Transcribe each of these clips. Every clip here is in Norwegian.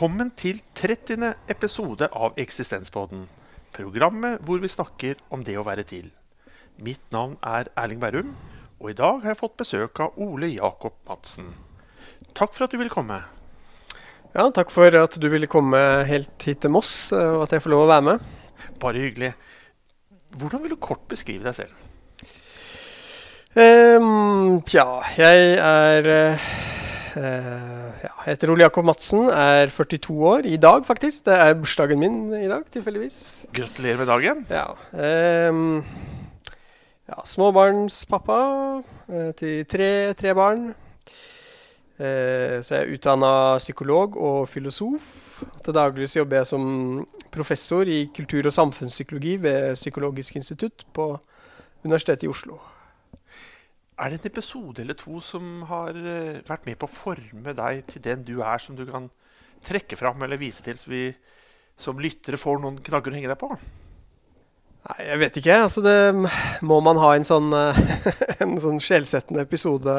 Velkommen til 30. episode av Eksistenspodden. Programmet hvor vi snakker om det å være til. Mitt navn er Erling Bærum, og i dag har jeg fått besøk av Ole Jakob Madsen. Takk for at du ville komme. Ja, takk for at du ville komme helt hit til Moss, og at jeg får lov å være med. Bare hyggelig. Hvordan vil du kort beskrive deg selv? Um, tja, jeg er uh, ja, Jeg heter Ole Jakob Madsen, er 42 år i dag, faktisk. Det er bursdagen min i dag, tilfeldigvis. Gratulerer med dagen. Ja, um, ja Småbarnspappa uh, til tre, tre barn. Uh, så jeg er utdanna psykolog og filosof. Til daglig så jobber jeg som professor i kultur- og samfunnspsykologi ved Psykologisk institutt på Universitetet i Oslo. Er det en episode eller to som har eh, vært med på å forme deg til den du er, som du kan trekke fram eller vise til, så vi som lyttere får noen knagger å henge deg på? Nei, jeg vet ikke. Altså det Må man ha en sånn, en sånn sjelsettende episode?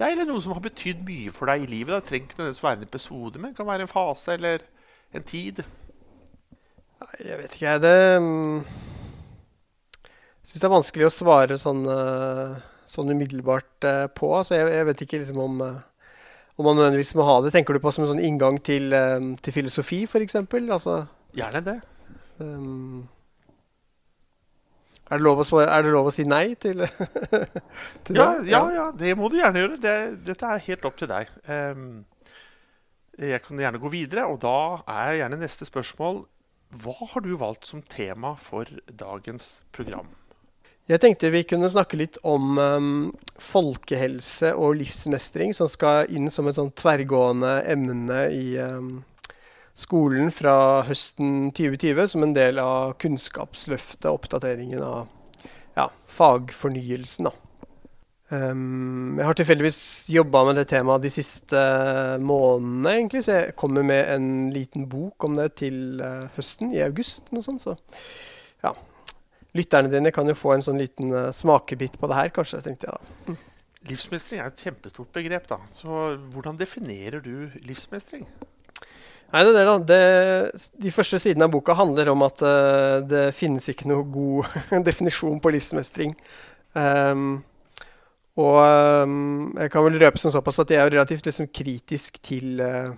Ja, eller noe som har betydd mye for deg i livet. Det trenger ikke nødvendigvis være en episode, men det kan være en fase eller en tid. Nei, jeg vet ikke, jeg. Det syns det er vanskelig å svare sånn uh, sånn umiddelbart uh, på. Så jeg, jeg, vet ikke liksom om, uh, om man nødvendigvis må ha det. Tenker du på som en sånn inngang til, um, til filosofi, f.eks.? Altså, Gjerne det. Um, er, det lov å, er det lov å si nei til, til ja, det? Ja, ja, det må du gjerne gjøre. Det, dette er helt opp til deg. Um, jeg kan gjerne gå videre, og da er gjerne neste spørsmål Hva har du valgt som tema for dagens program? Jeg tenkte vi kunne snakke litt om um, folkehelse og livsmestring, som skal inn som et sånn tverrgående emne i um, skolen fra høsten 2020, som en del av Kunnskapsløftet, oppdateringen av ja, fagfornyelsen. Um, jeg har tilfeldigvis jobba med det temaet de siste månedene, egentlig, så jeg kommer med en liten bok om det til uh, høsten, i august. noe sånt, så ja, lytterne dine kan jo få en sånn liten uh, smakebit på det her, kanskje, tenkte jeg da. Mm. Livsmestring er et kjempestort begrep, da. Så hvordan definerer du livsmestring? Nei, det er det, da. Det, de første sidene av boka handler om at uh, det finnes ikke noe god definisjon på livsmestring. Um, og um, jeg kan vel røpe som såpass at jeg er relativt liksom, kritisk til, uh,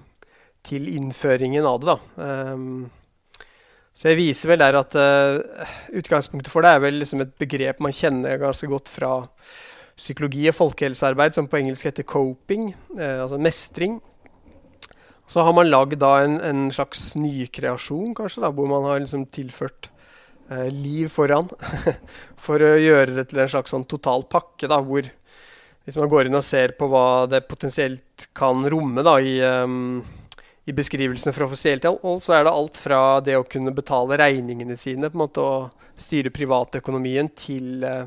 til innføringen av det. da. Um, så jeg viser vel der at uh, utgangspunktet for det er vel liksom et begrep man kjenner ganske godt fra psykologi og folkehelsearbeid, som på engelsk heter coping, uh, altså mestring. Så har man lagd en, en, slags nykreasjon, kanskje, da, hvor man har liksom tilført uh, liv foran. for å gjøre det til en slags sånn total pakke, da, hvor hvis man går inn og ser på hva det potensielt kan romme da, i um, i beskrivelsene fra offisielt hold, så er det alt fra det å kunne betale regningene sine på en måte og styre privatøkonomien til, eh,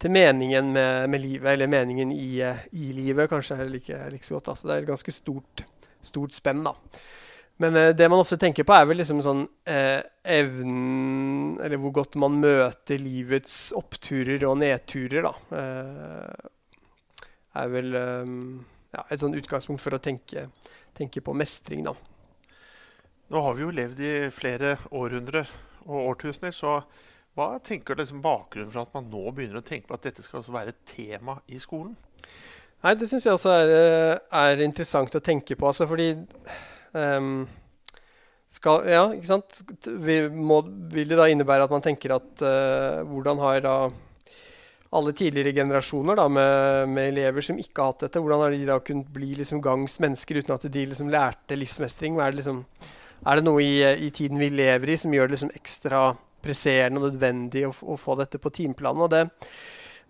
til meningen med, med, livet, eller meningen i, eh, i livet, kanskje er like, like så godt. Så det er et ganske stort, stort spenn. da. Men eh, det man ofte tenker på, er vel liksom sånn eh, evnen Eller hvor godt man møter livets oppturer og nedturer, da. Eh, er vel eh, ja, et sånn utgangspunkt for å tenke tenker på mestring, da. Nå har vi jo levd i flere århundrer og årtusener, så hva tenker du liksom bakgrunnen for at man nå begynner å tenke på at dette skal også være et tema i skolen? Nei, Det syns jeg også er, eh, er, interessant å tenke på. Altså fordi um, skal, Ja, ikke sant. Må, vil det da innebære at man tenker at uh, hvordan har da alle tidligere generasjoner da, med, med, elever som ikke har hatt dette, hvordan har de da kunnet bli liksom gangs mennesker uten at de liksom lærte livsmestring? Er det, liksom, er det noe i, i, tiden vi lever i som gjør det liksom ekstra presserende og nødvendig å, å få dette på timeplanen? Og det,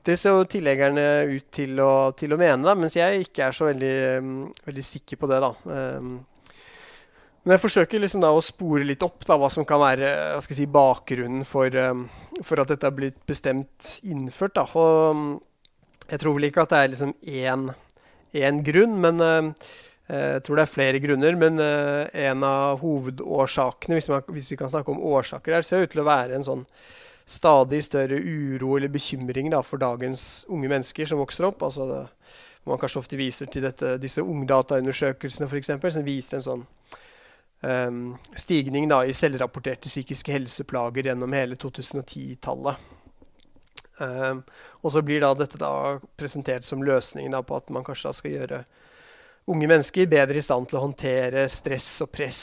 det ser jo tilleggerne ut til å, til å mene, da, mens jeg ikke er så veldig, veldig sikker på det. da. Um, men jeg forsøker liksom da å spore litt opp da, hva som kan være si, bakgrunnen for, um, for, at dette har blitt bestemt innført. Da. Og um, jeg tror vel ikke at det er liksom én, én grunn, men uh, jeg tror det er flere grunner. Men en av hovedårsakene, hvis, man, hvis, vi kan snakke om årsaker her, ser ut til å være en sånn stadig større uro eller bekymring da, for dagens unge mennesker som vokser opp. Altså det, Man kanskje ofte viser til dette, disse ungdataundersøkelsene eksempel, som viser en sånn um, stigning da, i selvrapporterte psykiske helseplager gjennom hele 2010-tallet. Um, og så blir da dette da presentert som løsningen da, på at man kanskje da skal gjøre unge mennesker bedre i stand til å håndtere stress og press,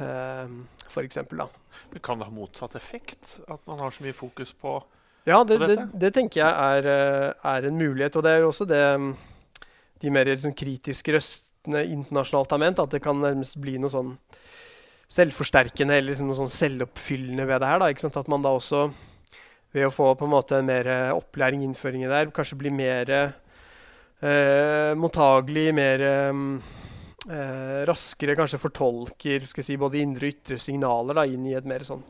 um, f.eks. Kan det ha motsatt effekt? At man har så mye fokus på ja, det, det, det, tenker jeg er, eh, er, en mulighet. Og det er også det de mer liksom, kritiske røstene internasjonalt har ment, at det kan nærmest bli noe sånn selvforsterkende eller liksom noe sånn selvoppfyllende ved det her. Da, At man da også, ved å få på en måte mer opplæring, innføring i det her, kanskje blir mer eh, mottagelig, mer eh, raskere kanskje fortolker skal si, både indre og ytre signaler da, inn i et mer sånn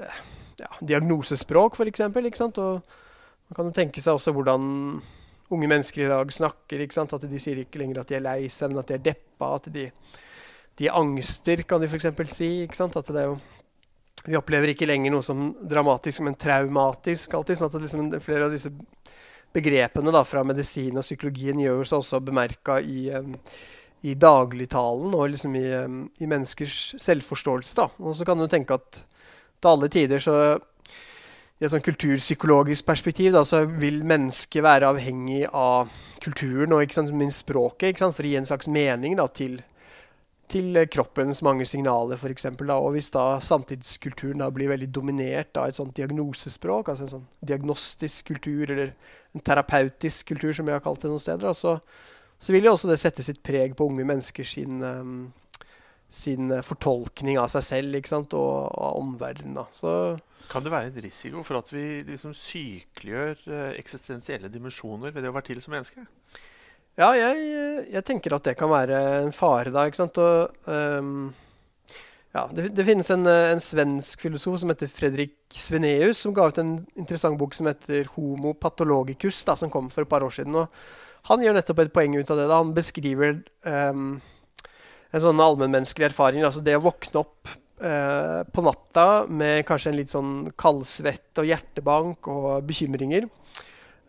eh, ja, diagnosespråk, f.eks. Og man kan jo tenke seg også hvordan unge mennesker i dag snakker. At de sier ikke lenger at de er lei seg, men at de er deppa. At de, de angster, kan de f.eks. si. At det er jo vi opplever ikke lenger noe som dramatisk, men traumatisk. alltid, sånn at liksom Flere av disse begrepene da, fra medisin og psykologien gjør seg også bemerka i, um, i dagligtalen og liksom i, um, i, menneskers selvforståelse. Da. Og så kan du tenke at til alle tider så i et sånn kulturpsykologisk perspektiv da, så vil mennesket være avhengig av kulturen og ikke sant, minst språket ikke sant, for å gi en slags mening da, til, til kroppens mange signaler, f.eks. Og hvis da samtidskulturen da blir veldig dominert av et sånt diagnosespråk, altså en sånn diagnostisk kultur, eller en terapeutisk kultur, som jeg har kalt det noen steder, da, så, så, vil jo også det sette sitt preg på unge mennesker sin um, sin eh, fortolkning av seg selv ikke sant? og, av omverdenen. Kan det være en risiko for at vi liksom sykeliggjør eh, eksistensielle dimensjoner ved det å være til som menneske? Ja, jeg, jeg, tenker at det kan være en fare da. ikke sant? Og, um, ja, det, det, finnes en, en, svensk filosof som heter Fredrik Sveneus, som ga ut en interessant bok som heter 'Homo patologicus', da, som kom for et par år siden. og Han gjør nettopp et poeng ut av det. da Han beskriver um, en sånn allmennmenneskelig erfaring. Altså det å våkne opp uh, på natta med kanskje en litt sånn kaldsvett og hjertebank og bekymringer.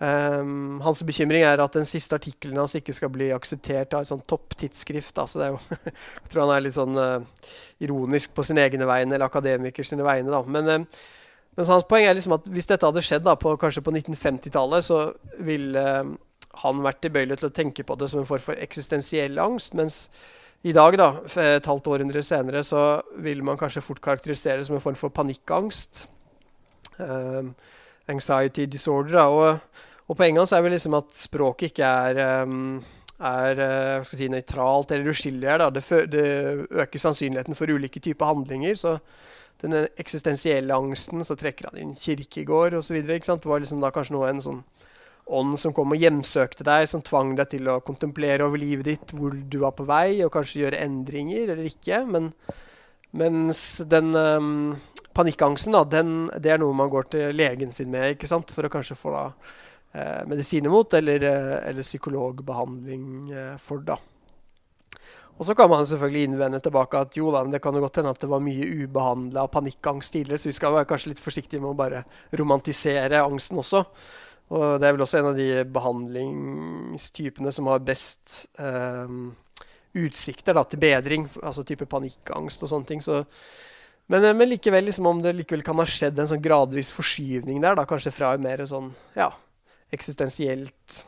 Um, hans bekymring er at den siste artikkelen hans ikke skal bli akseptert av et sånt topptidsskrift. Så det er jo, jeg tror han er litt sånn uh, ironisk på sine egne vegne, eller akademikers sine vegne. Da. Men, uh, men hans poeng er liksom at hvis dette hadde skjedd da, på, kanskje på 1950-tallet, så ville uh, han vært tilbøyelig til å tenke på det som en form for eksistensiell angst. mens i dag, da, et halvt århundre senere, så vil man kanskje fort karakterisere det som en form for panikkangst. Um, anxiety disorder. Da. Og, og poenget hans er vel liksom at språket ikke er, um, er uh, si, nøytralt eller uskyldig her. Det, det, øker sannsynligheten for ulike typer handlinger. Så den eksistensielle angsten, så trekker han inn kirkegård osv. Det var liksom da kanskje noe en sånn ånd som kom og hjemsøkte deg, som tvang deg til å kontemplere over livet ditt, hvor du var på vei, og kanskje gjøre endringer eller ikke. Men, mens den um, panikkangsten, da, den, det er noe man går til legen sin med ikke sant? for å kanskje få da, eh, medisiner mot, eller, eh, eller psykologbehandling eh, for. da. Og så kan man selvfølgelig innvende tilbake at jo da, men det kan jo godt hende at det var mye ubehandla panikkangst tidligere, så vi skal være kanskje litt forsiktige med å bare romantisere angsten også. Og det er vel også en av de behandlingstypene som har best eh, utsikter da, til bedring, altså type panikkangst og sånne ting. Så, men, eh, men, likevel, liksom, om det likevel kan ha skjedd en sånn gradvis forskyvning der, da, kanskje fra en mer sånn ja, eksistensielt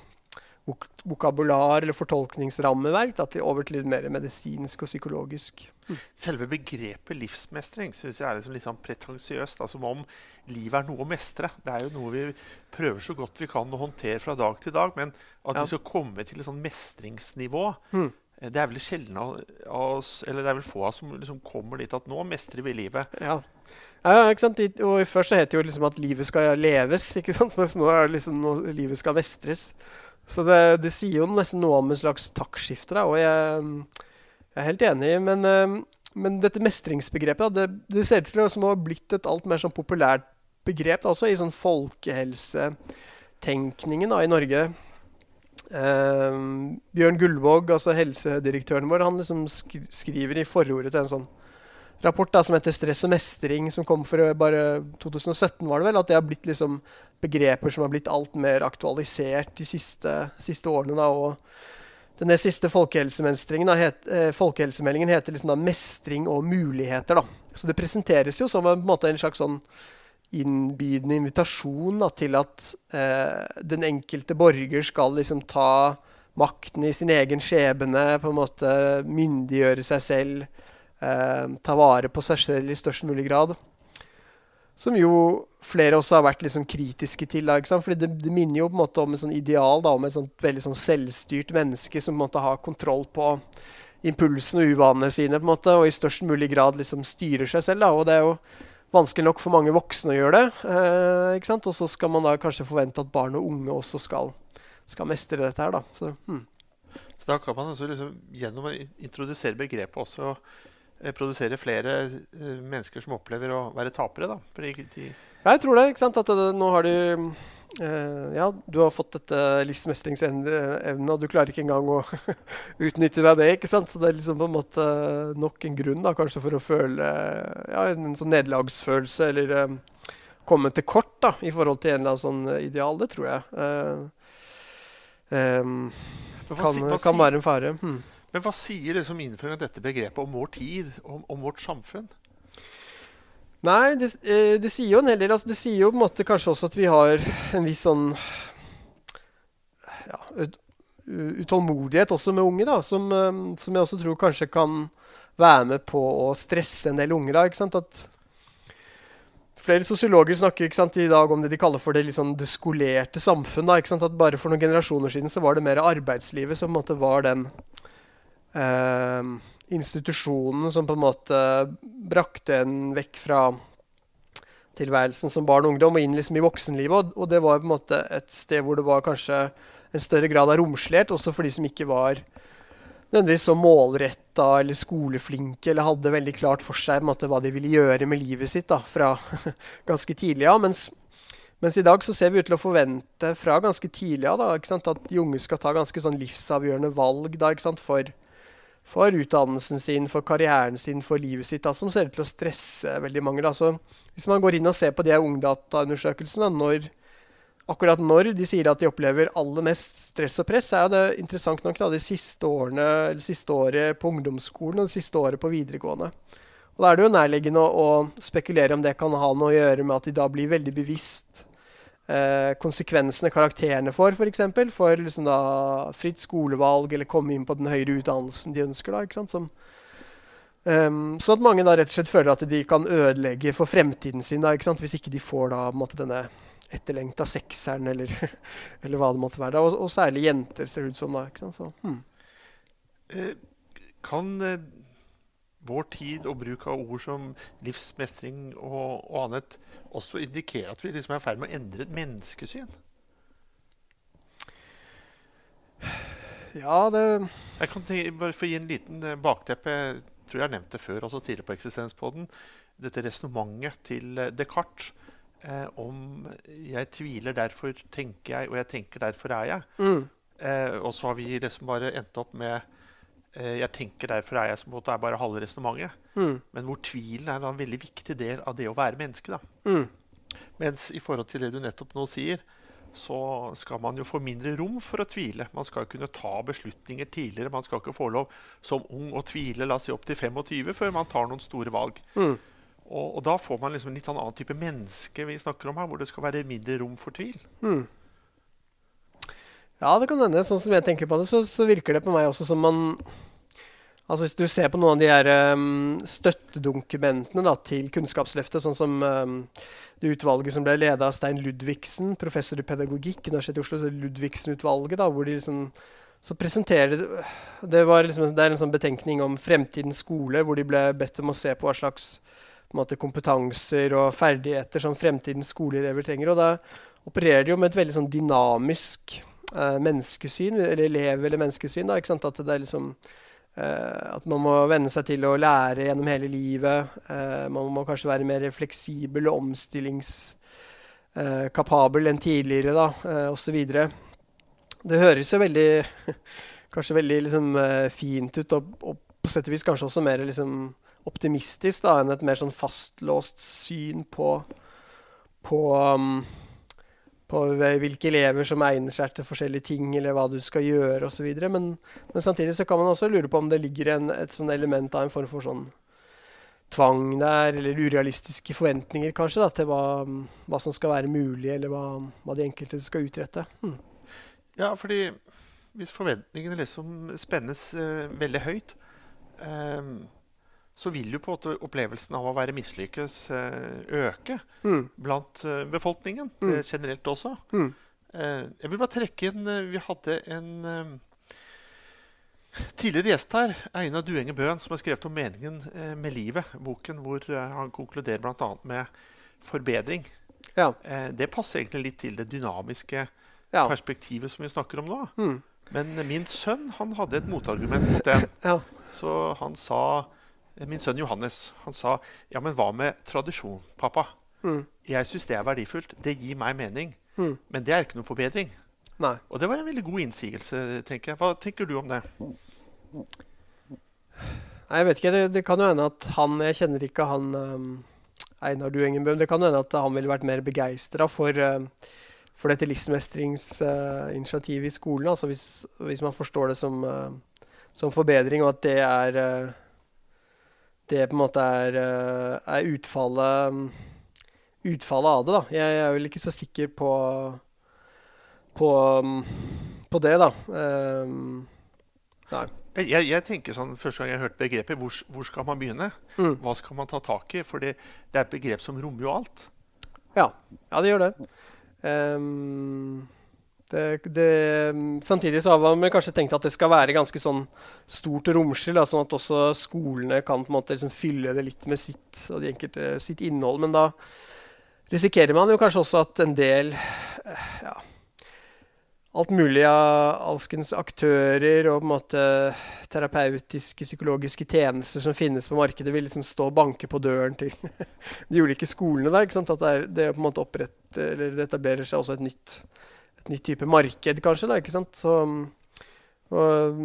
vok vokabular eller fortolkningsrammeverk da, til over til litt mer medisinsk og psykologisk. Mm. Selve begrepet livsmestring synes jeg er liksom litt sånn pretensiøst. Altså, som om livet er noe å mestre. Det er jo noe vi prøver så godt vi kan å håndtere fra dag til dag. Men at ja. vi skal komme til et sånn mestringsnivå mm. Eh, det er vel sjelden av oss, eller det er vel få av oss som liksom kommer dit at nå mestrer vi livet. Ja. Ja, ikke sant? Og Først så het det jo liksom at livet skal leves, ikke sant? mens nå er det liksom noe, livet skal mestres. Så det, det, sier jo nesten noe om en slags taktskifte, og jeg, jeg, er helt enig. Men, eh, men dette mestringsbegrepet det, det, ser ut til å ha blitt et alt mer sånn populært begrep da, også i sånn folkehelsetenkningen da, i Norge. Eh, Bjørn Gullvåg, altså helsedirektøren vår, han liksom skriver i forordet til en sånn rapport da, som heter 'Stress og mestring', som kom for bare 2017, var det vel, at det har blitt liksom begreper som har blitt alt mer aktualisert de siste, siste årene. da, og den siste het, eh, folkehelsemeldingen heter liksom da 'Mestring og muligheter'. da. Så det presenteres jo som en, måte, en slags sånn innbydende invitasjon da, til at eh, den enkelte borger skal liksom ta makten i sin egen skjebne, på en måte myndiggjøre seg selv, eh, ta vare på seg selv i størst mulig grad. Som jo flere også har vært liksom kritiske til. Da, Fordi det, det, minner jo på en måte om et sånn ideal da, om et sånt veldig sånn selvstyrt menneske som på en måte har kontroll på impulsene og uvanene sine på en måte, og i størst mulig grad liksom styrer seg selv. Da. Og det er jo vanskelig nok for mange voksne å gjøre det. Eh, ikke sant? Og så skal man da kanskje forvente at barn og unge også skal, skal mestre dette her. Da. Så, hmm. så da kan man også liksom, gjennom å introdusere begrepet også Eh, produsere flere uh, mennesker som opplever å være tapere. da. Fordi de jeg tror det. ikke sant? At det, nå har de uh, Ja, du har fått dette livsmestringsevnet, og du klarer ikke engang å utnytte deg det. ikke sant? Så det er liksom på en måte nok en grunn da, kanskje for å føle ja, en sånn nederlagsfølelse, eller um, komme til kort da, i forhold til en eller annen sånn ideal. Det tror jeg. Uh, um, kan, kan, være en fare. Hmm. Men hva sier det som innføring av dette begrepet om vår tid, om, om vårt samfunn? Nei, det, eh, det, sier jo en hel del. Altså, det sier jo på en måte kanskje også at vi har en viss sånn ja, utålmodighet også med unge, da, som, eh, som, jeg også tror kanskje kan være med på å stresse en del unge. da, ikke sant? At Flere sosiologer snakker sant, i dag om det de kaller for det, liksom, det skolerte samfunn. Da, ikke sant? At Bare for noen generasjoner siden så var det mer arbeidslivet som på en måte var den eh, institusjonen som på en måte brakte en vekk fra tilværelsen som barn og ungdom og inn liksom i voksenlivet. Og, det var på en måte et sted hvor det var kanskje en større grad av romslighet, også for de som ikke var nødvendigvis så målretta eller skoleflinke eller hadde veldig klart for seg måte, hva de ville gjøre med livet sitt da, fra ganske tidlig av. Ja. Mens, mens, i dag så ser vi ut til å forvente fra ganske tidlig av ja, at de unge skal ta ganske sånn livsavgjørende valg da, for for utdannelsen sin, for karrieren sin, for livet sitt, da, som ser ut til å stresse veldig mange. Da. Så hvis man går inn og ser på de ungdataundersøkelsene, akkurat når de sier at de opplever aller mest stress og press, er det interessant nok da, de siste årene, eller siste året på ungdomsskolen og det siste året på videregående. Og Da er det jo nærliggende å, å spekulere om det kan ha noe å gjøre med at de da blir veldig bevisst eh, konsekvensene karakterene får, f.eks. For, eksempel, for liksom da, fritt skolevalg eller komme inn på den høyere utdannelsen de ønsker. da, ikke sant, som Um, sånn at mange da rett og slett føler at de kan ødelegge for fremtiden sin da, ikke sant? hvis ikke de får da måte denne etterlengta sekseren, eller, eller, hva det måtte være. Og, og, særlig jenter, ser det ut som. da, ikke sant? Så, hmm. eh, kan eh, vår tid og bruk av ord som livsmestring og, og annet også indikerer at vi liksom er i ferd med å endre et menneskesyn? Ja, det Jeg kan bare få gi en liten eh, bakteppe. Jeg tror jeg har nevnt det før, også tidligere på Eksistenspodden. Dette resonnementet til eh, Descartes eh, om 'jeg tviler, derfor tenker jeg', og 'jeg tenker, derfor er jeg'. Mm. Eh, og så har vi liksom bare endt opp med jeg tenker Derfor er jeg som er bare halve resonnementet. Mm. Men hvor tvilen er en veldig viktig del av det å være menneske. Mm. Mens i forhold til det du nettopp nå sier, så skal man jo få mindre rom for å tvile. Man skal kunne ta beslutninger tidligere. Man skal ikke få lov som ung å tvile la oss si opp til 25 før man tar noen store valg. Mm. Og, og, da får man liksom en litt sånn annen type menneske vi snakker om her, hvor det skal være mindre rom for tvil. Mm. Ja, det kan hende. Sånn som jeg tenker på det, så, så, virker det på meg også som man Altså Hvis du ser på noen av de her um, støttedokumentene da, til Kunnskapsløftet, sånn som um, det utvalget som ble ledet av Stein Ludvigsen, professor i pedagogikk Universitetet i Oslo, så Ludvigsen-utvalget, da, hvor de liksom så presenterer det, det, liksom, det er en sånn betenkning om fremtidens skole, hvor de ble bedt om å se på hva slags på måte, kompetanser og ferdigheter som fremtidens skoleelever trenger. Og da opererer de jo med et veldig sånn dynamisk uh, menneskesyn, eller elev- eller menneskesyn. Da? At liksom Uh, at man må venne seg til å lære gjennom hele livet. Uh, man må kanskje være mer fleksibel og omstillingskapabel enn tidligere, da, uh, osv. Det høres jo veldig Kanskje veldig liksom, fint ut, og, og, på sett og vis kanskje også mer liksom, optimistisk da, enn et mer sånn fastlåst syn på, på, um, på hvilke elever som egner seg til forskjellige ting, eller hva du skal gjøre osv. Men, men samtidig så kan man også lure på om det ligger en, et sånn element av en form for sånn tvang der, eller urealistiske forventninger kanskje, da, til hva, hva, som skal være mulig, eller hva, hva de enkelte skal utrette. Hmm. Ja, fordi hvis forventningene liksom spennes uh, veldig høyt, um, så vil jo på en måte opplevelsen av å være mislykkes uh, øke mm. blant uh, befolkningen mm. generelt også. Mm. jeg vil bare trekke inn Vi hadde en tidligere gjest her, Einar Duenge Bøen, som har skrevet om meningen med livet. Boken hvor han konkluderer bl.a. med forbedring. Ja. det passer egentlig litt til det dynamiske ja. perspektivet som vi snakker om nå. Mm. Men min sønn han hadde et motargument mot det. Ja. Så han sa Min sønn Johannes han sa ja, men hva med tradisjon, pappa? Mm. Jeg syns det er verdifullt. Det gir meg mening. Mm. Men det er ikke noen forbedring. Nei. Og det var en veldig god innsigelse. tenker jeg. Hva tenker du om det? Nei, Jeg vet ikke. Det, det kan jo hende at han Jeg kjenner ikke han um, Einar Duengenbøhm. Det kan jo hende at han ville vært mer begeistra for uh, for dette livsmestringsinitiativet uh, i skolen. Altså hvis, hvis, man forstår det som, uh, som, forbedring, og at det er uh, Det på en måte er, uh, er utfallet, um, utfallet av det. da. Jeg, er vel ikke så sikker på, på, um, på det, da. Um, nei. Jeg, jeg, tenker sånn, Første gang jeg hørte begrepet, hvor, hvor skal man begynne? Mm. Hva skal man ta tak i? For det, det er et begrep som rommer jo alt. Ja, ja det gjør det. Um, det, det, samtidig så har man kanskje tenkt at det skal være ganske sånn stort og romslig, sånn at også skolene kan på en måte liksom fylle det litt med sitt, enkelte, sitt innhold. Men da risikerer man jo kanskje også at en del ja, alt mulig av alskens aktører og på en måte terapeutiske, psykologiske tjenester som finnes på markedet, vil liksom stå og banke på døren til de ulike skolene der. At det, er, det på en måte opprette, eller det etablerer seg også et nytt, et nytt type marked, kanskje. da, ikke sant? Så, og,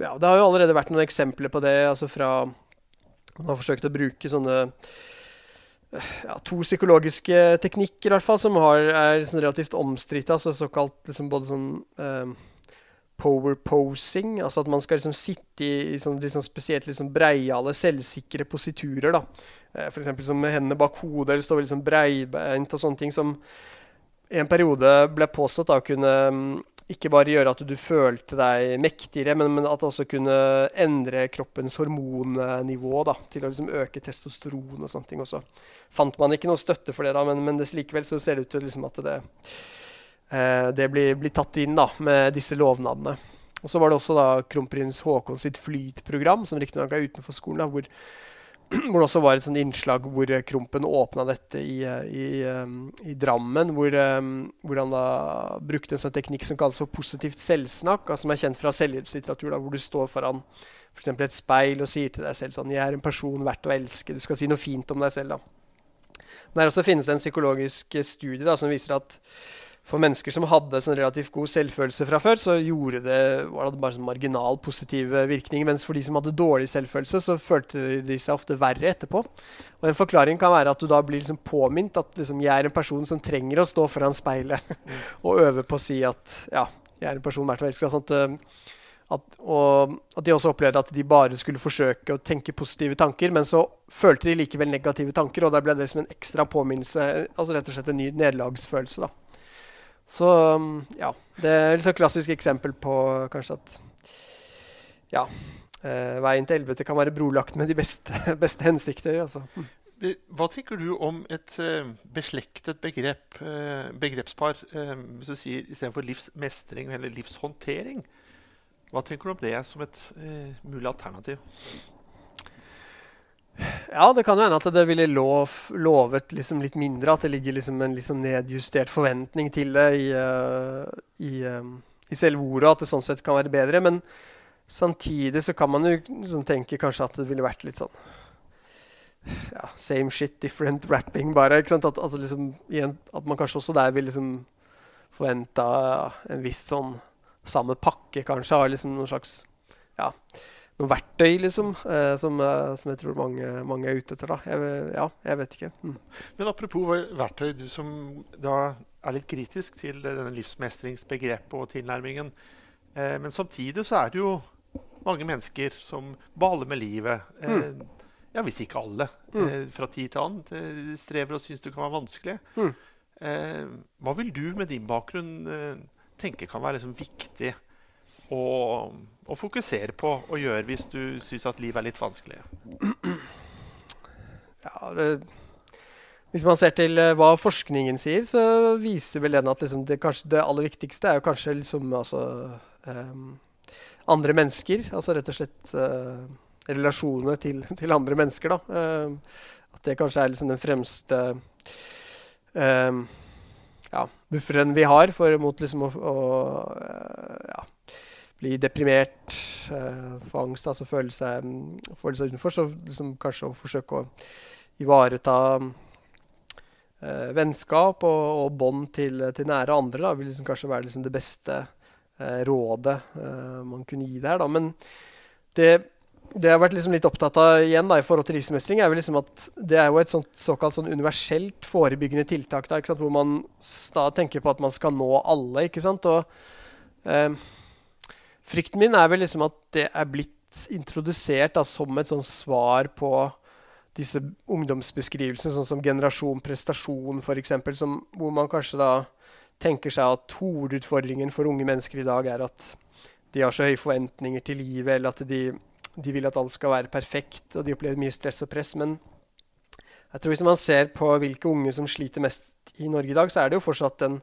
ja, det har jo allerede vært noen eksempler på det. altså fra Man har forsøkt å bruke sånne ja, to psykologiske teknikker i hvert fall, som har, er sånn relativt omstridte. Altså såkalt liksom både sånn eh, power posing, altså at man skal liksom sitte i, i sånn, liksom spesielt liksom breiale, selvsikre positurer. da. Eh, F.eks. Liksom, med hendene bak hodet, eller stå liksom breibeint og sånne ting som i en periode ble påstått å kunne um, ikke bare gjøre at du følte deg mektigere, men, men at det også kunne endre kroppens hormonnivå da, til å liksom øke testosteron og sånne ting også. Fant man ikke noe støtte for det, da, men, men likevel så ser det ut til liksom at det, eh, det blir, blir, tatt inn da, med disse lovnadene. Og Så var det også da kronprins Haakon sitt flytprogram, som riktignok er utenfor skolen, da, hvor hvor det også var et sånt innslag hvor eh, Krompen åpna dette i, eh, i, um, i Drammen. Hvor, hvor, han da brukte en sånn teknikk som kalles for positivt selvsnakk. Altså som er kjent fra selvhjelpslitteratur, hvor du står foran. For et speil og sier til deg selv sånn 'Jeg er en person verdt å elske'. Du skal si noe fint om deg selv. da. Der også finnes det en psykologisk studie da, som viser at for mennesker som hadde sånn relativt god selvfølelse fra før, så gjorde det, var det bare sånn marginal positive virkninger. Mens for de som hadde dårlig selvfølelse, så følte de seg ofte verre etterpå. Og En forklaring kan være at du da blir liksom påminnet at liksom, jeg er en person som trenger å stå foran speilet og øve på å si at ja, jeg er en person verdt å elske. Sånn at, eh, at, og at de også opplevde at de bare skulle forsøke å tenke positive tanker, men så følte de likevel negative tanker, og da ble det som en ekstra påminnelse, altså rett og slett en ny nederlagsfølelse. da. Så ja. Det er et klassisk eksempel på kanskje at ja, eh, veien til helvete kan være brolagt med de beste, beste hensikter. Altså. Hm. Hva tenker du om et uh, beslektet begrep, uh, begrepspar hvis du sier istedenfor livsmestring eller livshåndtering? Hva tenker du om det som et mulig alternativ? Ja, det kan jo hende at det ville lov, lovet liksom litt mindre. At det ligger liksom en liksom nedjustert forventning til det i, uh, i, um, i, selve ordet. At det sånn sett kan være bedre. Men samtidig så kan man jo liksom tenke kanskje at det ville vært litt sånn ja, Same shit, different rapping, bare. ikke sant? At, at, liksom, igjen, at man kanskje også der vil liksom forventa en viss sånn samme pakke, kanskje. Har liksom noen slags ja, noe verktøy, liksom, eh, som, eh, som, jeg tror mange, mange, er ute etter. da. Jeg, ja, jeg vet ikke. Mm. Men apropos verktøy, du som da er litt kritisk til denne livsmestringsbegrepet og tilnærmingen. Eh, men samtidig så er det jo mange mennesker som baler med livet. Eh, mm. Ja, hvis ikke alle. Mm. Eh, fra tid til annen eh, strever og syns det kan være vanskelig. Mm. hva vil du med din bakgrunn tenke kan være liksom viktig å, å, fokusere på og gjøre hvis du syns at livet er litt vanskelig? Ja, det, hvis man ser til uh, hva forskningen sier, så viser vel den at liksom, det, det, aller viktigste er kanskje liksom, altså, um, andre mennesker. Altså rett og slett uh, relasjoner til, til, andre mennesker. Uh, at det kanskje er liksom den fremste um, ja, bufferen vi har for, mot liksom å, å ja, bli deprimert, få angst, altså føle seg, føle seg utenfor. Så liksom kanskje å forsøke å ivareta vennskap og, og bånd til, til, nære andre da, vil liksom kanskje være liksom det beste Eh, rådet eh, man kunne gi der. Da. Men det, det jeg har vært liksom litt opptatt av igjen da, i forhold til livsmestring, er liksom at det er jo et sånt, såkalt sånn universelt forebyggende tiltak da, hvor man da tenker på at man skal nå alle. ikke sant? Og eh, frykten min er vel liksom at det er blitt introdusert da, som et sånn svar på disse ungdomsbeskrivelsene, sånn som generasjon prestasjon f.eks., hvor man kanskje da tenker seg at hovedutfordringen for unge mennesker i dag er at de har så høye forventninger til livet, eller at de, de, vil at alt skal være perfekt, og de opplever mye stress og press. Men jeg tror hvis man ser på hvilke unge som sliter mest i Norge i dag, så er det jo fortsatt den,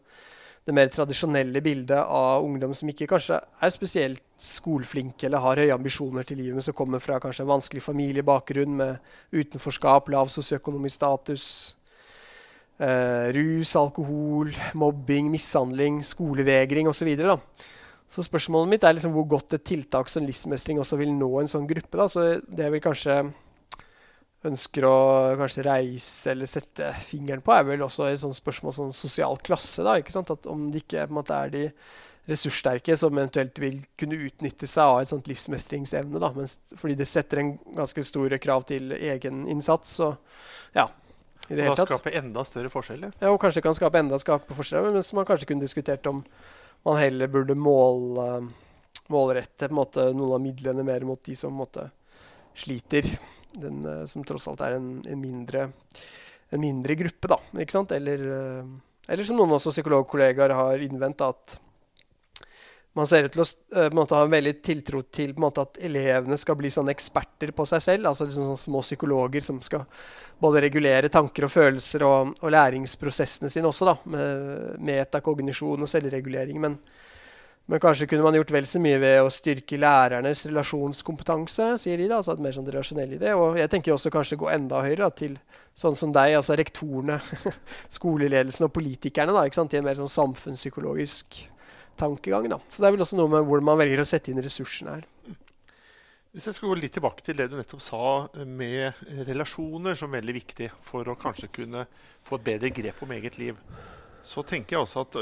det mer tradisjonelle bildet av ungdom som ikke kanskje er spesielt skoleflinke eller har høye ambisjoner til livet, men som kommer fra kanskje en vanskelig familiebakgrunn med utenforskap, lav sosioøkonomisk status, eh, rus, alkohol, mobbing, mishandling, skolevegring osv. Så, så spørsmålet mitt er liksom hvor godt et tiltak som livsmestring også vil nå en sånn gruppe. Da. Så det vil kanskje ønsker å kanskje reise eller sette fingeren på, er vel også et sånt spørsmål som sånn sosial klasse. Da, ikke sant? At om det ikke måte, er de ressurssterke som eventuelt vil kunne utnytte seg av et sånt livsmestringsevne. Da. Mens, fordi det setter en ganske store krav til egen innsats. Så ja, i det og da skape enda større forskjeller? Ja, og kanskje kan skape enda skape forskjeller. Mens man kanskje kunne diskutert om man heller burde mål, målrette måte, noen av midlene mer mot de som måte, sliter. Den, uh, som tross alt er en, en, mindre, en mindre, gruppe, da. Ikke sant? Eller, uh, eller som noen også psykologkollegaer har innvendt, at man ser ut til å en måte, ha en veldig tiltro til måte, at elevene skal bli sånne eksperter på seg selv. altså liksom sånne Små psykologer som skal både regulere tanker og følelser og, og læringsprosessene sine også. da, Med metakognisjon og selvregulering. Men, men, kanskje kunne man gjort vel så mye ved å styrke lærernes relasjonskompetanse, sier de. da, altså et mer sånn relasjonell idé. Og jeg tenker også kanskje gå enda høyere da, til sånn som deg, altså rektorene, skoleledelsen og politikerne. da, ikke sant, I en mer sånn samfunnspsykologisk tankegang. Da. Så det er vel også noe med hvordan man velger å sette inn ressursene her. Hvis jeg skal gå litt tilbake til det du nettopp sa med relasjoner som veldig viktig for å kanskje kunne få et bedre grep om eget liv, så tenker jeg også at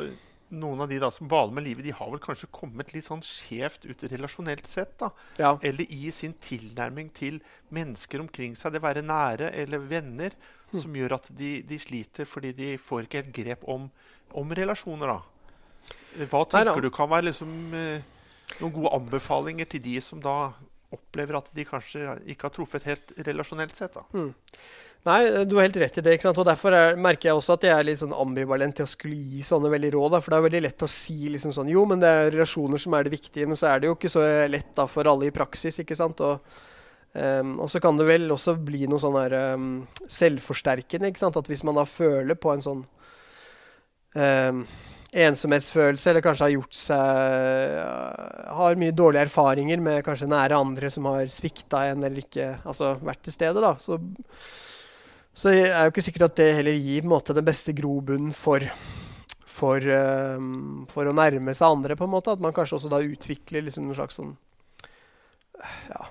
noen av de da som baler med livet, de har vel kanskje kommet litt sånn skjevt ut relasjonelt sett. da. Ja. Eller i sin tilnærming til mennesker omkring seg, det være nære eller venner, mm. som gjør at de, de, sliter fordi de får ikke helt grep om, om relasjoner. da. Hva tenker Nei, du kan være liksom, eh, noen gode anbefalinger til de som da opplever at de kanskje ikke har truffet helt relasjonelt sett? da? Mm. Nei, du har helt rett i det. ikke sant? Og Derfor er, merker jeg også at jeg er litt sånn ambivalent til å skulle gi sånne veldig råd. For det er veldig lett å si liksom sånn Jo, men det er relasjoner som er det viktige. Men så er det jo ikke så lett da for alle i praksis. ikke sant? Og, um, og så kan det vel også bli noe sånn her um, selvforsterkende. ikke sant? At hvis man da føler på en sånn um, ensomhetsfølelse, eller kanskje har gjort seg Har mye dårlige erfaringer med kanskje nære andre som har svikta en eller ikke altså vært til stede. da, så, så jeg er jo ikke sikkert at det heller gir måte, den beste grobunnen for, for, um, for, å nærme seg andre, på en måte. At man kanskje også da utvikler liksom en slags sånn ja,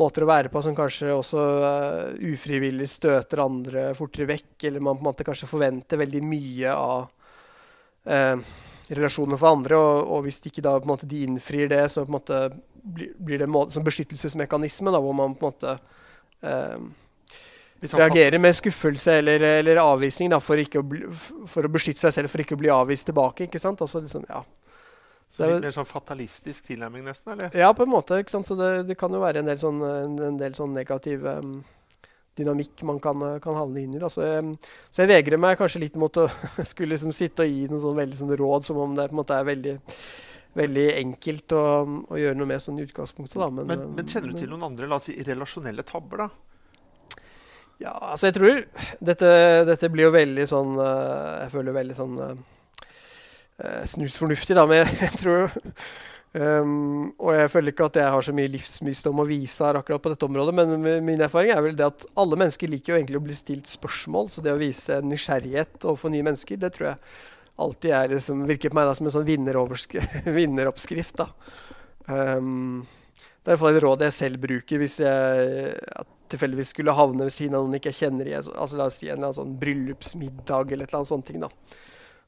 måter å være på som kanskje også uh, ufrivillig støter andre fortere vekk, eller man på en måte kanskje forventer veldig mye av uh, relasjoner for andre. Og, og, hvis ikke da på en måte de innfrir det, så på en måte blir, blir det en beskyttelsesmekanisme, da, hvor man på en måte eh, Sånn reagerer med skuffelse eller, eller avvisning da, for, ikke å bli, for å beskytte seg selv for ikke å bli avvist tilbake. ikke sant? Altså liksom, ja. Så litt mer sånn fatalistisk tilnærming, nesten? eller? Ja, på en måte. ikke sant? Så det, det kan jo være en del sånn, en, en del sånn negativ um, dynamikk man kan, kan havne inn i. Da. Så, em, så jeg vegrer meg kanskje litt mot å skulle liksom sitte og gi noen sånn veldig sånn råd som om det på en måte er veldig, veldig enkelt å, å gjøre noe med sånn i utgangspunktet. Da. Men, Men, men kjenner du til noen andre la oss si, relasjonelle tabber, da? Ja, altså jeg tror Dette, dette blir jo veldig sånn eh, Jeg føler veldig sånn uh, snusfornuftig, da, men jeg tror um, Og jeg føler ikke at jeg har så mye livsmysdom å vise her akkurat på dette området, men min erfaring er vel det at alle mennesker liker jo egentlig å bli stilt spørsmål, så det å vise nysgjerrighet overfor nye mennesker, det tror jeg alltid er liksom, virker på meg da som en sånn vinneroppskrift. da. Um, det er iallfall et råd jeg selv bruker hvis jeg tilfeldigvis skulle havne ved siden av noen ikke jeg kjenner i altså, altså La oss si en eller annen sånn bryllupsmiddag eller et eller annet sånt ting. da.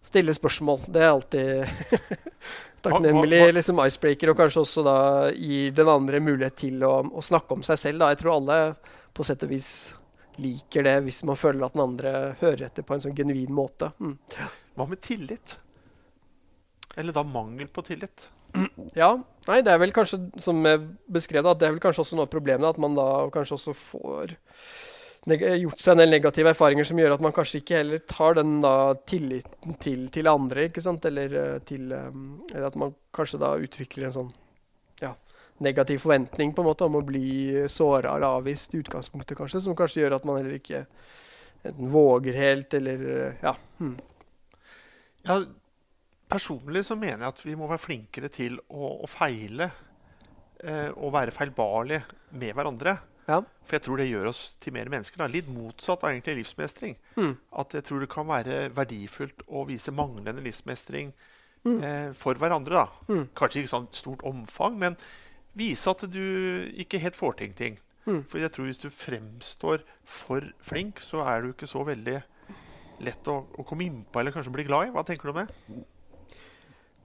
Stille spørsmål. Det er alltid takknemlig liksom icebreaker, og kanskje også da gir den andre mulighet til å, å snakke om seg selv. da. Jeg tror alle på sett og vis liker det hvis man føler at den andre hører etter på en sånn genuin måte. Mm. Hva med tillit? Eller da mangel på tillit? Ja, nei, det er vel kanskje, som jeg beskrev at det er vel kanskje også noe av problemet, at man da kanskje også får gjort seg en del negative erfaringer som gjør at man kanskje ikke heller tar den da tilliten til, til andre, ikke sant, eller eh, til um, Eller at man kanskje da utvikler en sånn ja, negativ forventning på en måte om å bli såra eller avvist i utgangspunktet, kanskje, som kanskje gjør at man heller ikke enten våger helt, eller eh, Ja. Hmm. Ja, personlig så mener jeg at vi må være flinkere til å, å feile eh, og være feilbarlige med hverandre. Ja. For jeg tror det gjør oss til mer mennesker. Da. Litt motsatt av egentlig livsmestring. Mm. At jeg tror det kan være verdifullt å vise manglende livsmestring Mm. eh, for hverandre. da. Mm. Kanskje ikke sånn stort omfang, men vise at du ikke helt får til ting. Mm. For jeg tror hvis du fremstår for flink, så er du ikke så veldig lett å, å komme innpå eller kanskje bli glad i. Hva tenker du om det?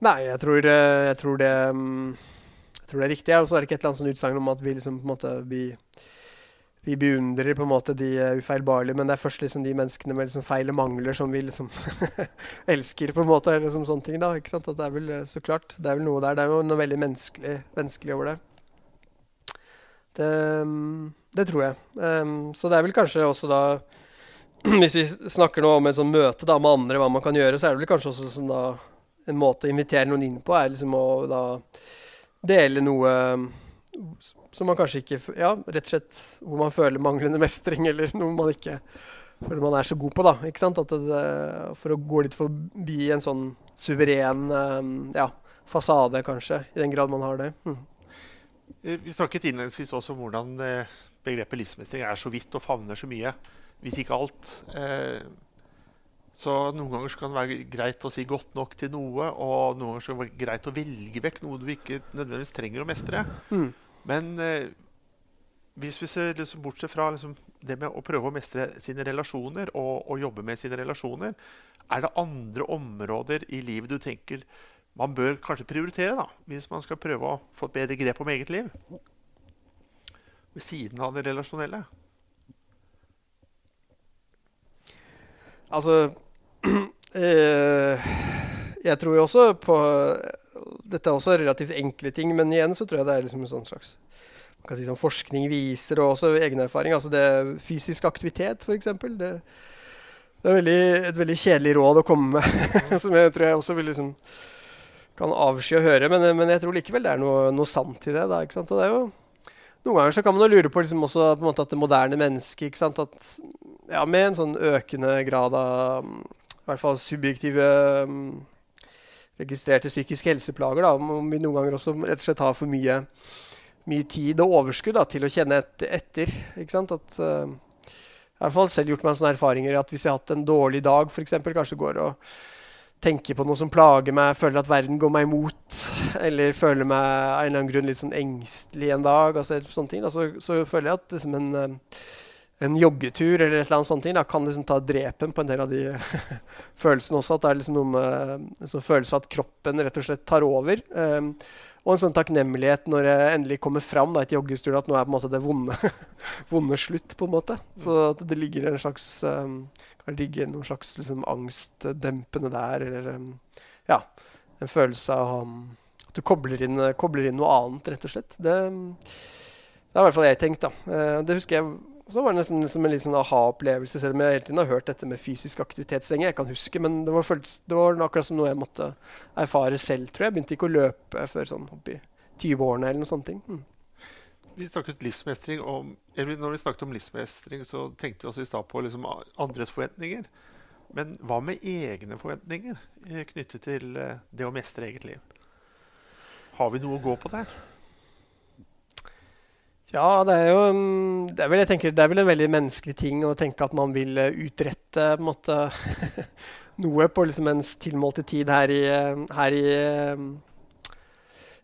Nei, jeg tror, eh, jeg tror det mm, Jeg tror det er riktig. Og så er det ikke et eller annet sånn utsagn om at vi liksom på en måte vi, vi beundrer på en måte de eh, ufeilbarlige, men det er først liksom de menneskene med liksom feil og mangler som vi liksom elsker, på en måte. Eller liksom sånne ting da, ikke sant? At det er vel eh, så klart, det er vel noe der. Det er jo noe veldig menneskelig, menneskelig over det. Det, mm, det tror jeg. Um, så det er vel kanskje også da Hvis vi snakker nå om et sånt møte da med andre, hva man kan gjøre, så er det vel kanskje også sånn da en måte å invitere noen inn på er liksom å da dele noe um, som man kanskje ikke Ja, rett og slett hvor man føler manglende mestring, eller noe man ikke føler man er så god på, da. Ikke sant? Det, for å gå litt forbi en sånn suveren um, ja, fasade, kanskje, i den grad man har det. Mm. Eh, Vi snakket innledningsvis også om hvordan eh, begrepet livsmestring er så vidt og favner så mye, hvis ikke alt. Eh, Så noen ganger så kan det være greit å si godt nok til noe, og noen ganger så det det greit å velge vekk noe du ikke nødvendigvis trenger å mestre. Mm. Men eh, hvis vi ser liksom bortsett fra liksom det med å prøve å mestre sine relasjoner og, og jobbe med sine relasjoner, er det andre områder i livet du tenker man bør kanskje prioritere, da, hvis man skal prøve å få et bedre grep om eget liv? Ved siden av det relasjonelle. Altså Jeg tror jo også på Dette er også relativt enkle ting, men igjen så tror jeg det er liksom en sånn slags man kan si sånn Forskning viser, og også egen erfaring. altså det Fysisk aktivitet, f.eks. Det, det er veldig, et veldig kjedelig råd å komme med, som jeg tror jeg også vil liksom kan avsky å høre, men, men jeg tror likevel det er noe, noe sant i det. da, ikke sant? Og det er jo noen ganger så kan man jo lure på liksom også på en måte at det moderne mennesket ikke sant? At, ja, Med en sånn økende grad av i hvert fall subjektive mm, registrerte psykiske helseplager, da, om vi noen ganger også rett og slett har for mye, mye tid og overskudd da, til å kjenne et, etter. ikke sant? At, jeg har i hvert fall selv gjort meg sånne erfaringer at hvis jeg har hatt en dårlig dag, f.eks., kanskje går og tenker på noe som plager meg, føler at verden går meg imot, eller føler meg av en eller annen grunn litt sånn engstelig en dag, altså sånne ting, da, så, så føler jeg at liksom en, eh, en joggetur eller et eller annet sånt, da, kan liksom ta drepen på en del av de følelsene også. At det er liksom noe med liksom følelse at kroppen rett og slett tar over. Um, og en sånn takknemlighet når jeg endelig kommer fram da, et joggestur at nå er på en måte det vonde, vonde slutt. på en måte. Så at det ligger en slags um, kan ligge noen slags liksom, angstdempende der, eller um, ja, en følelse av um, at du kobler inn, kobler inn, noe annet, rett og slett. Det, det har i hvert fall jeg tenkt. da. Uh, det husker jeg så var det nesten liksom en liksom aha-opplevelse, selv om jeg hele tiden har hørt dette med fysisk aktivitet så lenge jeg kan huske. Men det var, følelse, det var akkurat som noe jeg måtte erfare selv, tror jeg. Jeg begynte ikke å løpe før sånn oppi 20-årene eller noen sånne ting. Mm. Vi snakket livsmestring om, eller Når vi snakket om livsmestring, så tenkte vi også i stad på liksom andres forventninger. Men hva med egne forventninger eh, knyttet til eh, det å mestre eget liv? Har vi noe å gå på der? Ja, det er jo det er, vel, tenker, det er, vel, en veldig menneskelig ting å tenke at man vil eh, utrette på måte, noe på liksom ens tilmålte tid her i, eh, her i eh,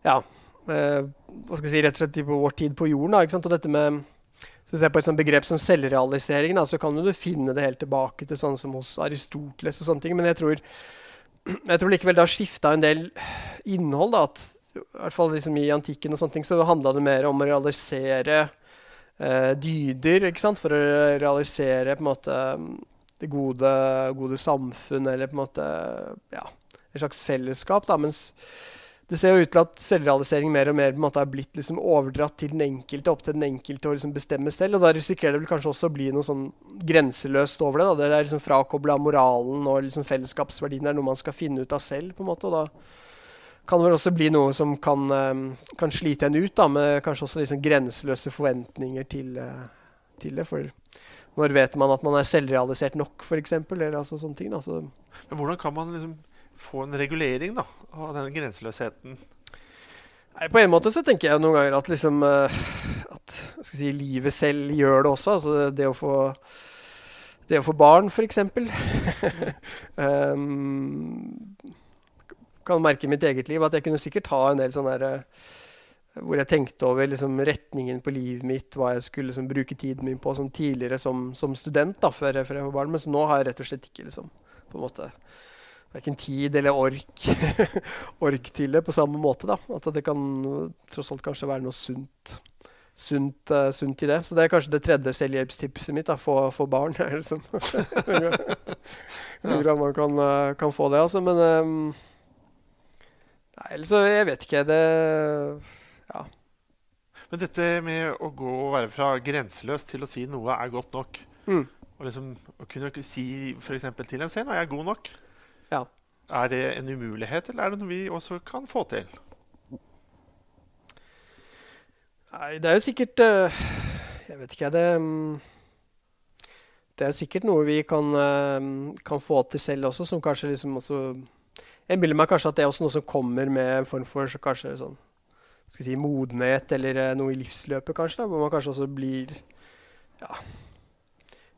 Ja, hva skal vi si, rett og slett på vår tid på jorden. Da, ikke sant? Og dette med så ser på et sånt begrep som selvrealisering, da, så kan du finne det helt tilbake til sånn som hos Aristoteles og sånne ting. Men jeg tror, jeg tror likevel det har skifta en del innhold. da, at i hvert fall liksom i antikken og sånne ting, så handla det mer om å realisere eh, dyder, ikke sant? for å realisere på en måte det gode, gode samfunn, eller på en måte ja, et slags fellesskap. da, mens det ser jo ut til at selvrealisering mer og mer på en måte er blitt liksom overdratt til den enkelte, opp til den enkelte å liksom bestemme selv. og Da risikerer det vel kanskje også å bli noe sånn grenseløst over det. da, Det er liksom frakobla moralen og liksom fellesskapsverdien er noe man skal finne ut av selv. på en måte, og da kan vel også bli noe som kan, um, kan slite en ut, da, med kanskje også liksom grenseløse forventninger til, uh, til, det. For når vet man at man er selvrealisert nok, f.eks.? Altså sånne ting. Da, så. Men hvordan kan man liksom få en regulering da, av denne grenseløsheten? Nei, På en måte så tenker jeg noen ganger at, liksom, uh, at si, livet selv gjør det også. Altså det å få det å få barn, f.eks. um, kan merke i mitt eget liv at jeg kunne sikkert ha en del sånn der uh, hvor jeg tenkte over liksom, retningen på livet mitt, hva jeg skulle liksom, bruke tiden min på sånn, tidligere som, som, student, da, før jeg, før jeg var barn. Mens nå har jeg rett og slett ikke liksom, på en måte verken tid eller ork, ork til det på samme måte. da, At det kan tross alt kanskje være noe sunt, sunt, uh, sunt i det. Så det er kanskje det tredje selvhjelpstipset mitt. da, Få, få barn. liksom. Hvordan man kan, kan, få det. altså, Men um, Nei, ellers så Jeg vet ikke. Det Ja. Men dette med å gå og være fra grenseløs til å si noe er godt nok mm. Og liksom å kunne si f.eks. til en scene 'Jeg er god nok'. Ja. Er det en umulighet, eller er det noe vi også kan få til? Nei, det er jo sikkert uh, Jeg vet ikke, det um, Det er sikkert noe vi kan, uh, kan få til selv også, som kanskje liksom også jeg innbiller meg kanskje at det er også noe som kommer med en form for kanskje sånn, skal si, modenhet eller uh, noe i livsløpet, kanskje. Da, hvor man kanskje også blir ja,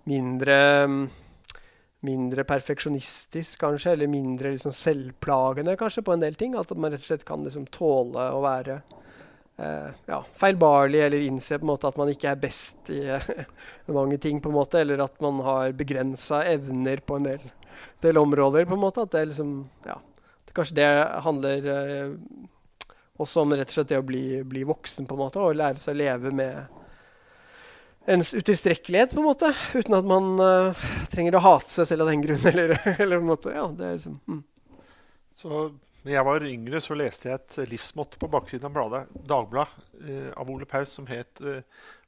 mindre mindre perfeksjonistisk, kanskje, eller mindre liksom, selvplagende kanskje på en del ting. At man rett og slett kan liksom, tåle å være eh, ja, feilbarlig, eller innse på en måte at man ikke er best i eh, mange ting, på en måte, eller at man har begrensa evner på en del, del, områder. på en måte, At det liksom ja, Kanskje det handler eh, også om rett og slett det å bli, bli, voksen på en måte, og lære seg å leve med ens utilstrekkelighet, på en måte. Uten at man uh, trenger å hate seg selv av den grunn. Eller, eller ja, liksom, mm. Så da jeg var yngre, så leste jeg et livsmåtte på baksiden av bladet, Dagbladet eh, av Ole Paus som het eh,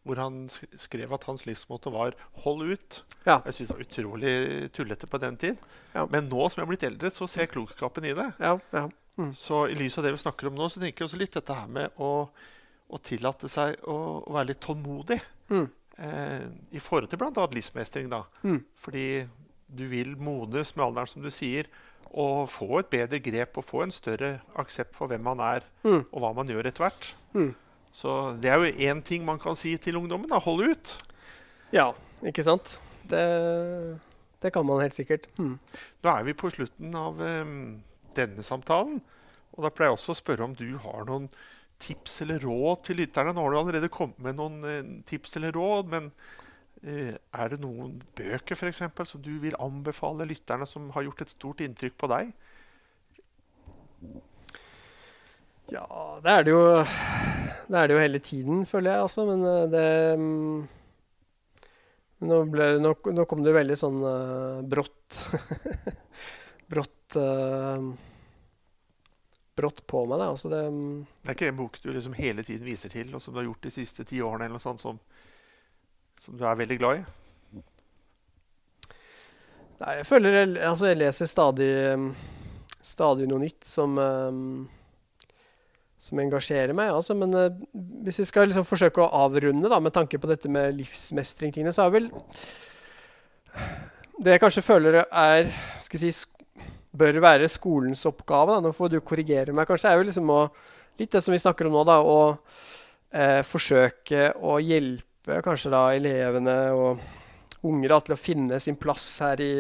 hvor han skrev at hans livsmåte var 'hold ut'. Ja. Jeg syns det var utrolig tullete på den tid. Ja. Men nå som jeg er blitt eldre, så ser jeg klokskapen i det. Ja, mm. Så i lys av det vi snakker om nå, så tenker jeg også litt dette her med å, å tillate seg å, å, være litt tålmodig. Mm. Eh, I forhold til bl.a. livsmestring. da. Mm. Fordi du vil modnes med alderen, som du sier. Og få et bedre grep og få en større aksept for hvem man er, mm. og hva man gjør etter hvert. Så det er jo én ting man kan si til ungdommen. da, Hold ut. Ja, ikke sant. Det, det kan man helt sikkert. Hmm. Nå er vi på slutten av um, denne samtalen. Og da pleier jeg også å spørre om du har noen tips eller råd til lytterne. Nå har du allerede kommet med noen uh, tips eller råd, men uh, er det noen bøker for eksempel, som du vil anbefale lytterne som har gjort et stort inntrykk på deg? Ja, det er det jo Det er det jo hele tiden, føler jeg, altså. Men eh, det mm, nå, ble, nå, nå, kom det veldig sånn uh, brått Brått uh, Brått på meg, da. Altså det, mm. det er ikke en bok du liksom hele tiden viser til, og som du har gjort de siste ti årene, eller noe sånt, som, som du er veldig glad i? Nei, jeg føler jeg, altså jeg leser stadig, stadig noe nytt som um, som engasjerer meg. Altså, men uh, hvis vi skal liksom forsøke å avrunde da, med tanke på dette med livsmestring-tingene, så er vel Det jeg kanskje føler er skal jeg si, bør være skolens oppgave, da, nå får du korrigere meg kanskje, er jo liksom å Litt det som vi snakker om nå, da, å uh, forsøke å hjelpe kanskje da elevene og unger da, til å finne sin plass her i,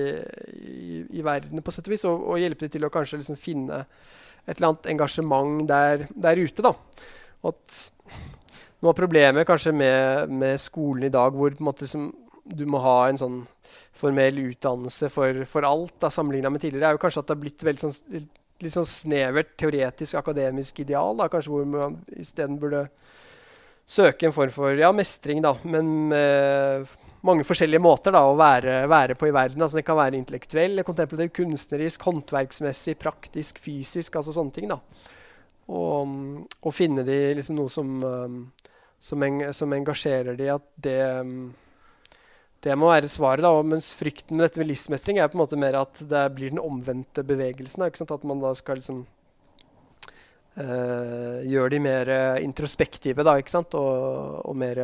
i, i verden, på sett og vis, og, og hjelpe dem til å kanskje liksom finne et eller annet engasjement der, der ute. da. At noe av problemet kanskje med, med, skolen i dag, hvor måte, liksom, du må ha en sånn formell utdannelse for, for alt, sammenligna med tidligere, er jo kanskje at det har blitt veldig sånn, litt sånn snevert teoretisk, akademisk ideal. Da, kanskje hvor man isteden burde søke en form for ja, mestring, da, men med mange forskjellige måter da, å være, være, på i verden. Altså, det kan være intellektuell, kontemplativ, kunstnerisk, håndverksmessig, praktisk, fysisk. altså sånne ting da. Og, og finne de liksom noe som, um, som, en, som, engasjerer de, at det, um, det må være svaret. da, Mens frykten med dette med livsmestring er på en måte mer at det blir den omvendte bevegelsen. Da, ikke sant? At man da skal liksom øh, gjøre de mer introspektive da, ikke sant? og, og mer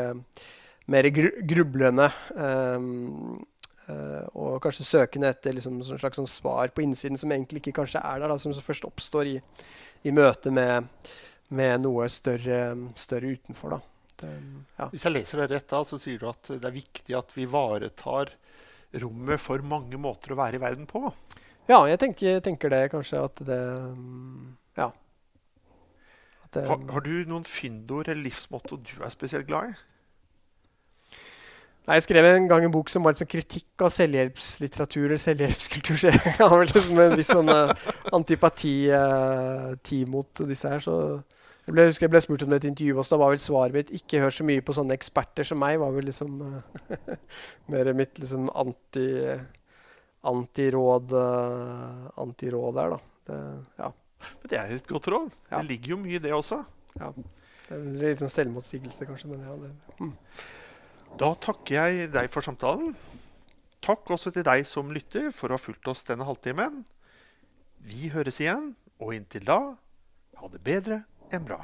mer grublende. Um, uh, og kanskje søkende etter liksom, en slags sånn svar på innsiden som egentlig ikke kanskje er der, da, som først oppstår i, i møte med, med, noe større, større utenfor. Det, ja. Hvis jeg leser det rett, da, så sier du at det er viktig at vi ivaretar rommet for mange måter å være i verden på? Ja, jeg tenker, tenker det kanskje at det Ja. At det, har, har, du noen fyndord eller livsmotto du er spesielt glad i? Nei, Jeg skrev en gang en bok som var sånn kritikk av selvhjelpslitteratur eller selvhjelpskultur. Så jeg har vel liksom en viss sånn uh, antipati uh, mot disse her. Så jeg ble, husker jeg ble spurt om det i et intervju også. Da var vel svaret mitt ikke hør så mye på sånne eksperter som meg. var vel liksom uh, mer mitt liksom anti, antiråd antiråd der, da. Det, ja. Men det er et godt råd. Ja. Det ligger jo mye i det også. Ja. Det er litt sånn selvmotsigelse, kanskje. Men ja, det, mm. Da takker jeg deg for samtalen. Takk også til deg som lytter for å ha fulgt oss denne halvtimen. Vi høres igjen, og inntil da ha det bedre enn bra.